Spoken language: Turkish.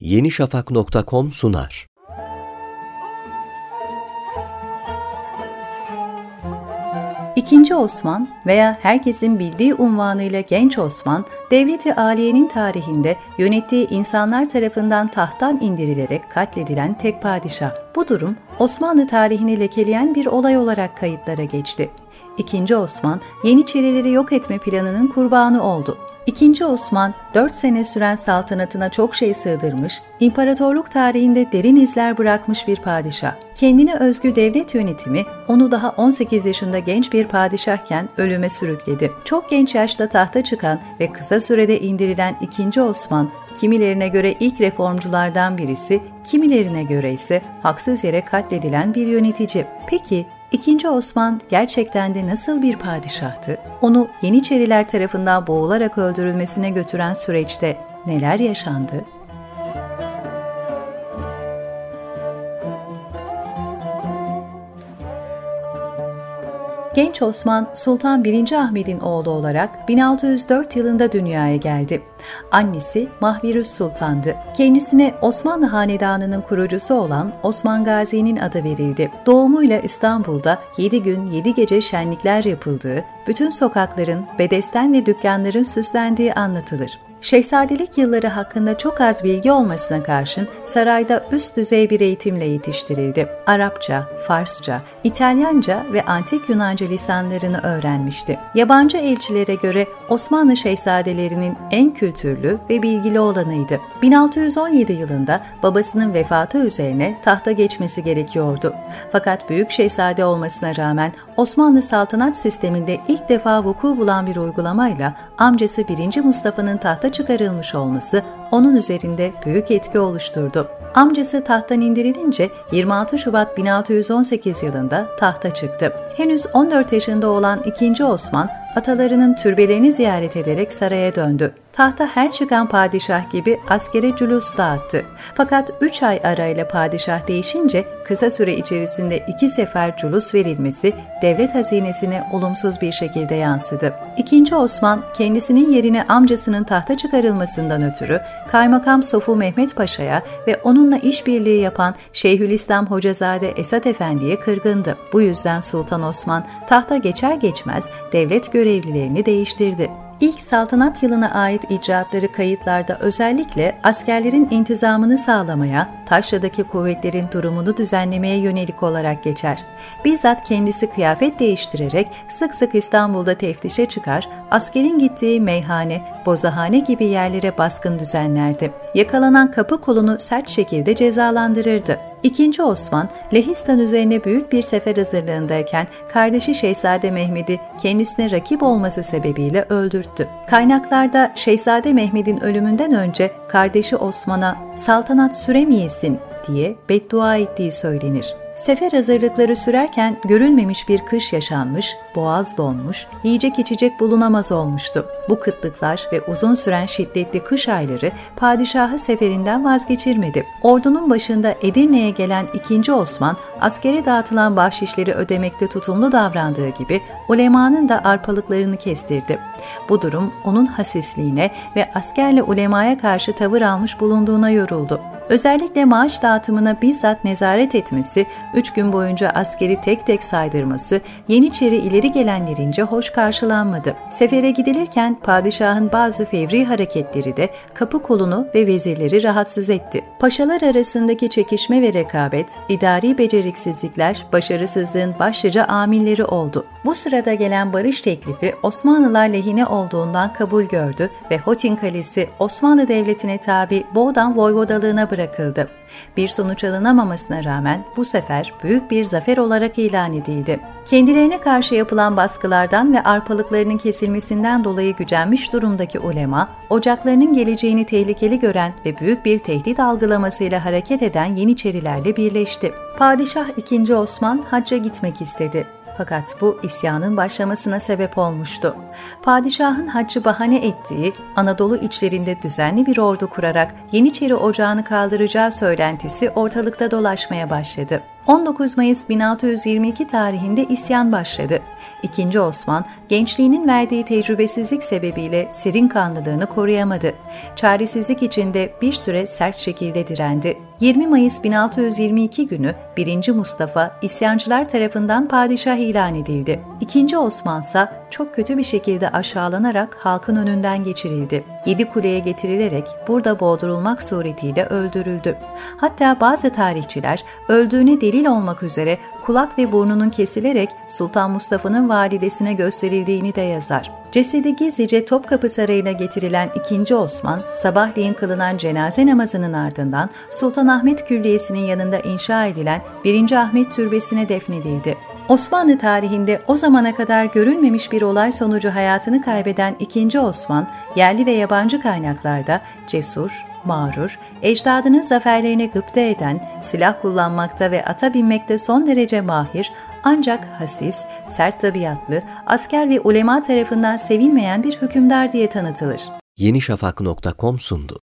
yenişafak.com sunar. İkinci Osman veya herkesin bildiği unvanıyla Genç Osman, Devleti Aliye'nin tarihinde yönettiği insanlar tarafından tahttan indirilerek katledilen tek padişah. Bu durum Osmanlı tarihini lekeleyen bir olay olarak kayıtlara geçti. İkinci Osman, Yeniçerileri yok etme planının kurbanı oldu. İkinci Osman, 4 sene süren saltanatına çok şey sığdırmış, imparatorluk tarihinde derin izler bırakmış bir padişah. Kendine özgü devlet yönetimi onu daha 18 yaşında genç bir padişahken ölüme sürükledi. Çok genç yaşta tahta çıkan ve kısa sürede indirilen İkinci Osman, kimilerine göre ilk reformculardan birisi, kimilerine göre ise haksız yere katledilen bir yönetici. Peki İkinci Osman gerçekten de nasıl bir padişahtı? Onu Yeniçeriler tarafından boğularak öldürülmesine götüren süreçte neler yaşandı? Genç Osman, Sultan 1. Ahmet'in oğlu olarak 1604 yılında dünyaya geldi. Annesi Mahvirüs Sultan'dı. Kendisine Osmanlı Hanedanı'nın kurucusu olan Osman Gazi'nin adı verildi. Doğumuyla İstanbul'da 7 gün 7 gece şenlikler yapıldığı, bütün sokakların, bedesten ve dükkanların süslendiği anlatılır. Şehzadelik yılları hakkında çok az bilgi olmasına karşın sarayda üst düzey bir eğitimle yetiştirildi. Arapça, Farsça, İtalyanca ve Antik Yunanca lisanlarını öğrenmişti. Yabancı elçilere göre Osmanlı şehzadelerinin en kültürlü ve bilgili olanıydı. 1617 yılında babasının vefatı üzerine tahta geçmesi gerekiyordu. Fakat büyük şehzade olmasına rağmen Osmanlı saltanat sisteminde ilk defa vuku bulan bir uygulamayla amcası 1. Mustafa'nın tahta çıkarılmış olması onun üzerinde büyük etki oluşturdu. Amcası tahttan indirilince 26 Şubat 1618 yılında tahta çıktı. Henüz 14 yaşında olan 2. Osman atalarının türbelerini ziyaret ederek saraya döndü. Tahta her çıkan padişah gibi askere cülus dağıttı. Fakat 3 ay arayla padişah değişince kısa süre içerisinde iki sefer cülus verilmesi devlet hazinesine olumsuz bir şekilde yansıdı. İkinci Osman kendisinin yerine amcasının tahta çıkarılmasından ötürü Kaymakam Sofu Mehmet Paşa'ya ve onunla işbirliği yapan Şeyhülislam Hocazade Esat Efendi'ye kırgındı. Bu yüzden Sultan Osman tahta geçer geçmez devlet görevlilerini değiştirdi. İlk saltanat yılına ait icraatları kayıtlarda özellikle askerlerin intizamını sağlamaya, Taşra'daki kuvvetlerin durumunu düzenlemeye yönelik olarak geçer. Bizzat kendisi kıyafet değiştirerek sık sık İstanbul'da teftişe çıkar, askerin gittiği meyhane, bozahane gibi yerlere baskın düzenlerdi. Yakalanan kapı kolunu sert şekilde cezalandırırdı. İkinci Osman, Lehistan üzerine büyük bir sefer hazırlığındayken kardeşi Şehzade Mehmet'i kendisine rakip olması sebebiyle öldürttü. Kaynaklarda Şehzade Mehmet'in ölümünden önce kardeşi Osman'a saltanat süremeyesin diye beddua ettiği söylenir. Sefer hazırlıkları sürerken görülmemiş bir kış yaşanmış, boğaz donmuş, yiyecek içecek bulunamaz olmuştu. Bu kıtlıklar ve uzun süren şiddetli kış ayları padişahı seferinden vazgeçirmedi. Ordunun başında Edirne'ye gelen 2. Osman, askere dağıtılan bahşişleri ödemekte tutumlu davrandığı gibi ulemanın da arpalıklarını kestirdi. Bu durum onun hasisliğine ve askerle ulemaya karşı tavır almış bulunduğuna yoruldu. Özellikle maaş dağıtımına bizzat nezaret etmesi, üç gün boyunca askeri tek tek saydırması, Yeniçeri ileri gelenlerince hoş karşılanmadı. Sefere gidilirken padişahın bazı fevri hareketleri de kapı kolunu ve vezirleri rahatsız etti. Paşalar arasındaki çekişme ve rekabet, idari beceriksizlikler, başarısızlığın başlıca amilleri oldu. Bu sırada gelen barış teklifi Osmanlılar lehine olduğundan kabul gördü ve Hotin Kalesi Osmanlı Devleti'ne tabi Boğdan Voyvodalığına bırakıldı. Bir sonuç alınamamasına rağmen bu sefer büyük bir zafer olarak ilan edildi. Kendilerine karşı yapılan baskılardan ve arpalıklarının kesilmesinden dolayı gücenmiş durumdaki ulema, ocaklarının geleceğini tehlikeli gören ve büyük bir tehdit algılamasıyla hareket eden Yeniçerilerle birleşti. Padişah II. Osman hacca gitmek istedi. Fakat bu isyanın başlamasına sebep olmuştu. Padişahın haccı bahane ettiği Anadolu içlerinde düzenli bir ordu kurarak Yeniçeri ocağını kaldıracağı söylentisi ortalıkta dolaşmaya başladı. 19 Mayıs 1622 tarihinde isyan başladı. İkinci Osman, gençliğinin verdiği tecrübesizlik sebebiyle serin kanlılığını koruyamadı. Çaresizlik içinde bir süre sert şekilde direndi. 20 Mayıs 1622 günü 1. Mustafa isyancılar tarafından padişah ilan edildi. İkinci Osman ise çok kötü bir şekilde aşağılanarak halkın önünden geçirildi. Yedi kuleye getirilerek burada boğdurulmak suretiyle öldürüldü. Hatta bazı tarihçiler öldüğüne delil olmak üzere kulak ve burnunun kesilerek Sultan Mustafa'nın validesine gösterildiğini de yazar. Cesedi gizlice Topkapı Sarayı'na getirilen 2. Osman, sabahleyin kılınan cenaze namazının ardından Sultanahmet Külliyesi'nin yanında inşa edilen 1. Ahmet Türbesi'ne defnedildi. Osmanlı tarihinde o zamana kadar görülmemiş bir olay sonucu hayatını kaybeden 2. Osman, yerli ve yabancı kaynaklarda cesur, mağrur, ecdadının zaferlerine gıpta eden, silah kullanmakta ve ata binmekte son derece mahir, ancak hasis, sert tabiatlı, asker ve ulema tarafından sevilmeyen bir hükümdar diye tanıtılır. Yenişafak.com sundu.